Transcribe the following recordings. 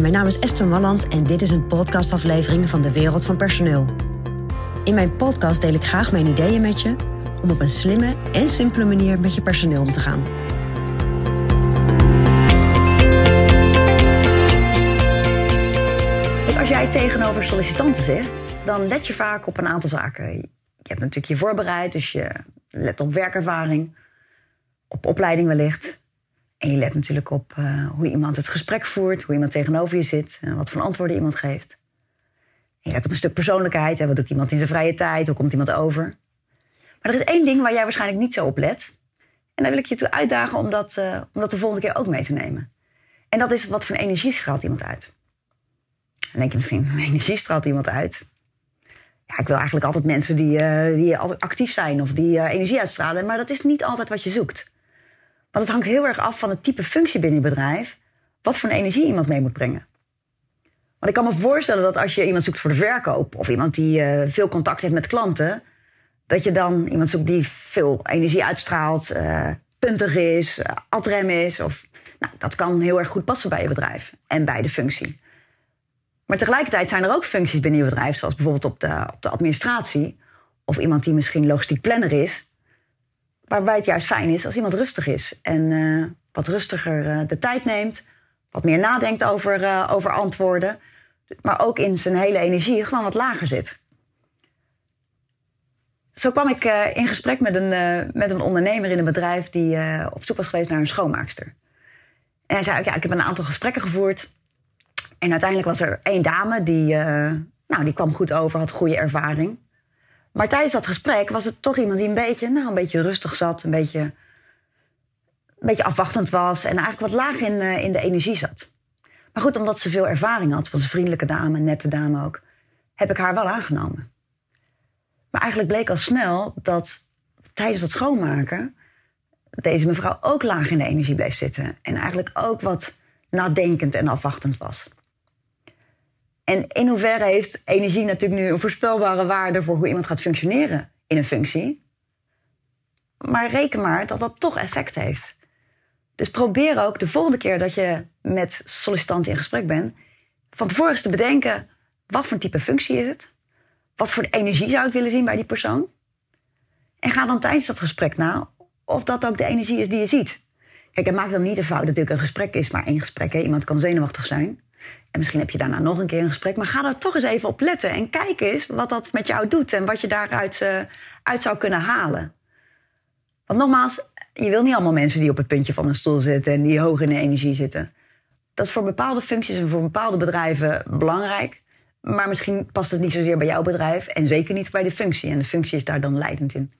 Mijn naam is Esther Malland en dit is een podcastaflevering van de Wereld van Personeel. In mijn podcast deel ik graag mijn ideeën met je om op een slimme en simpele manier met je personeel om te gaan. Als jij tegenover sollicitanten zegt, dan let je vaak op een aantal zaken. Je hebt natuurlijk je voorbereid, dus je let op werkervaring, op opleiding wellicht. En je let natuurlijk op uh, hoe iemand het gesprek voert, hoe iemand tegenover je zit en wat voor antwoorden iemand geeft. En je let op een stuk persoonlijkheid. Hè, wat doet iemand in zijn vrije tijd? Hoe komt iemand over? Maar er is één ding waar jij waarschijnlijk niet zo op let. En daar wil ik je toe uitdagen om dat, uh, om dat de volgende keer ook mee te nemen. En dat is wat voor energie straalt iemand uit. Dan denk je misschien, energie straalt iemand uit. Ja, ik wil eigenlijk altijd mensen die, die altijd actief zijn of die energie uitstralen. Maar dat is niet altijd wat je zoekt. Want het hangt heel erg af van het type functie binnen je bedrijf. Wat voor energie iemand mee moet brengen. Want ik kan me voorstellen dat als je iemand zoekt voor de verkoop. of iemand die uh, veel contact heeft met klanten. dat je dan iemand zoekt die veel energie uitstraalt. Uh, puntig is, uh, adrem is. Of, nou, dat kan heel erg goed passen bij je bedrijf en bij de functie. Maar tegelijkertijd zijn er ook functies binnen je bedrijf. zoals bijvoorbeeld op de, op de administratie. of iemand die misschien logistiek planner is Waarbij het juist fijn is als iemand rustig is. En uh, wat rustiger uh, de tijd neemt. Wat meer nadenkt over, uh, over antwoorden. Maar ook in zijn hele energie gewoon wat lager zit. Zo kwam ik in gesprek met een, met een ondernemer in een bedrijf die op zoek was geweest naar een schoonmaakster. En hij zei: ja, Ik heb een aantal gesprekken gevoerd. En uiteindelijk was er één dame die, nou, die kwam goed over, had goede ervaring. Maar tijdens dat gesprek was het toch iemand die een beetje, nou, een beetje rustig zat, een beetje, een beetje afwachtend was en eigenlijk wat laag in, uh, in de energie zat. Maar goed, omdat ze veel ervaring had, was een vriendelijke dame, een nette dame ook, heb ik haar wel aangenomen. Maar eigenlijk bleek al snel dat tijdens het schoonmaken deze mevrouw ook laag in de energie bleef zitten. En eigenlijk ook wat nadenkend en afwachtend was. En in hoeverre heeft energie natuurlijk nu een voorspelbare waarde voor hoe iemand gaat functioneren in een functie. Maar reken maar dat dat toch effect heeft. Dus probeer ook de volgende keer dat je met sollicitanten in gesprek bent, van tevoren eens te bedenken: wat voor type functie is het? Wat voor energie zou ik willen zien bij die persoon? En ga dan tijdens dat gesprek na of dat ook de energie is die je ziet. Kijk, en maak dan niet de fout dat natuurlijk een gesprek is maar één gesprek. Hè? Iemand kan zenuwachtig zijn. En misschien heb je daarna nog een keer een gesprek. Maar ga er toch eens even op letten. En kijk eens wat dat met jou doet. En wat je daaruit uh, uit zou kunnen halen. Want nogmaals, je wil niet allemaal mensen die op het puntje van een stoel zitten. En die hoog in de energie zitten. Dat is voor bepaalde functies en voor bepaalde bedrijven belangrijk. Maar misschien past het niet zozeer bij jouw bedrijf. En zeker niet bij de functie. En de functie is daar dan leidend in.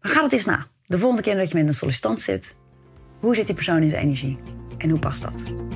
Maar ga het eens na. De volgende keer dat je met een sollicitant zit. Hoe zit die persoon in zijn energie? En hoe past dat?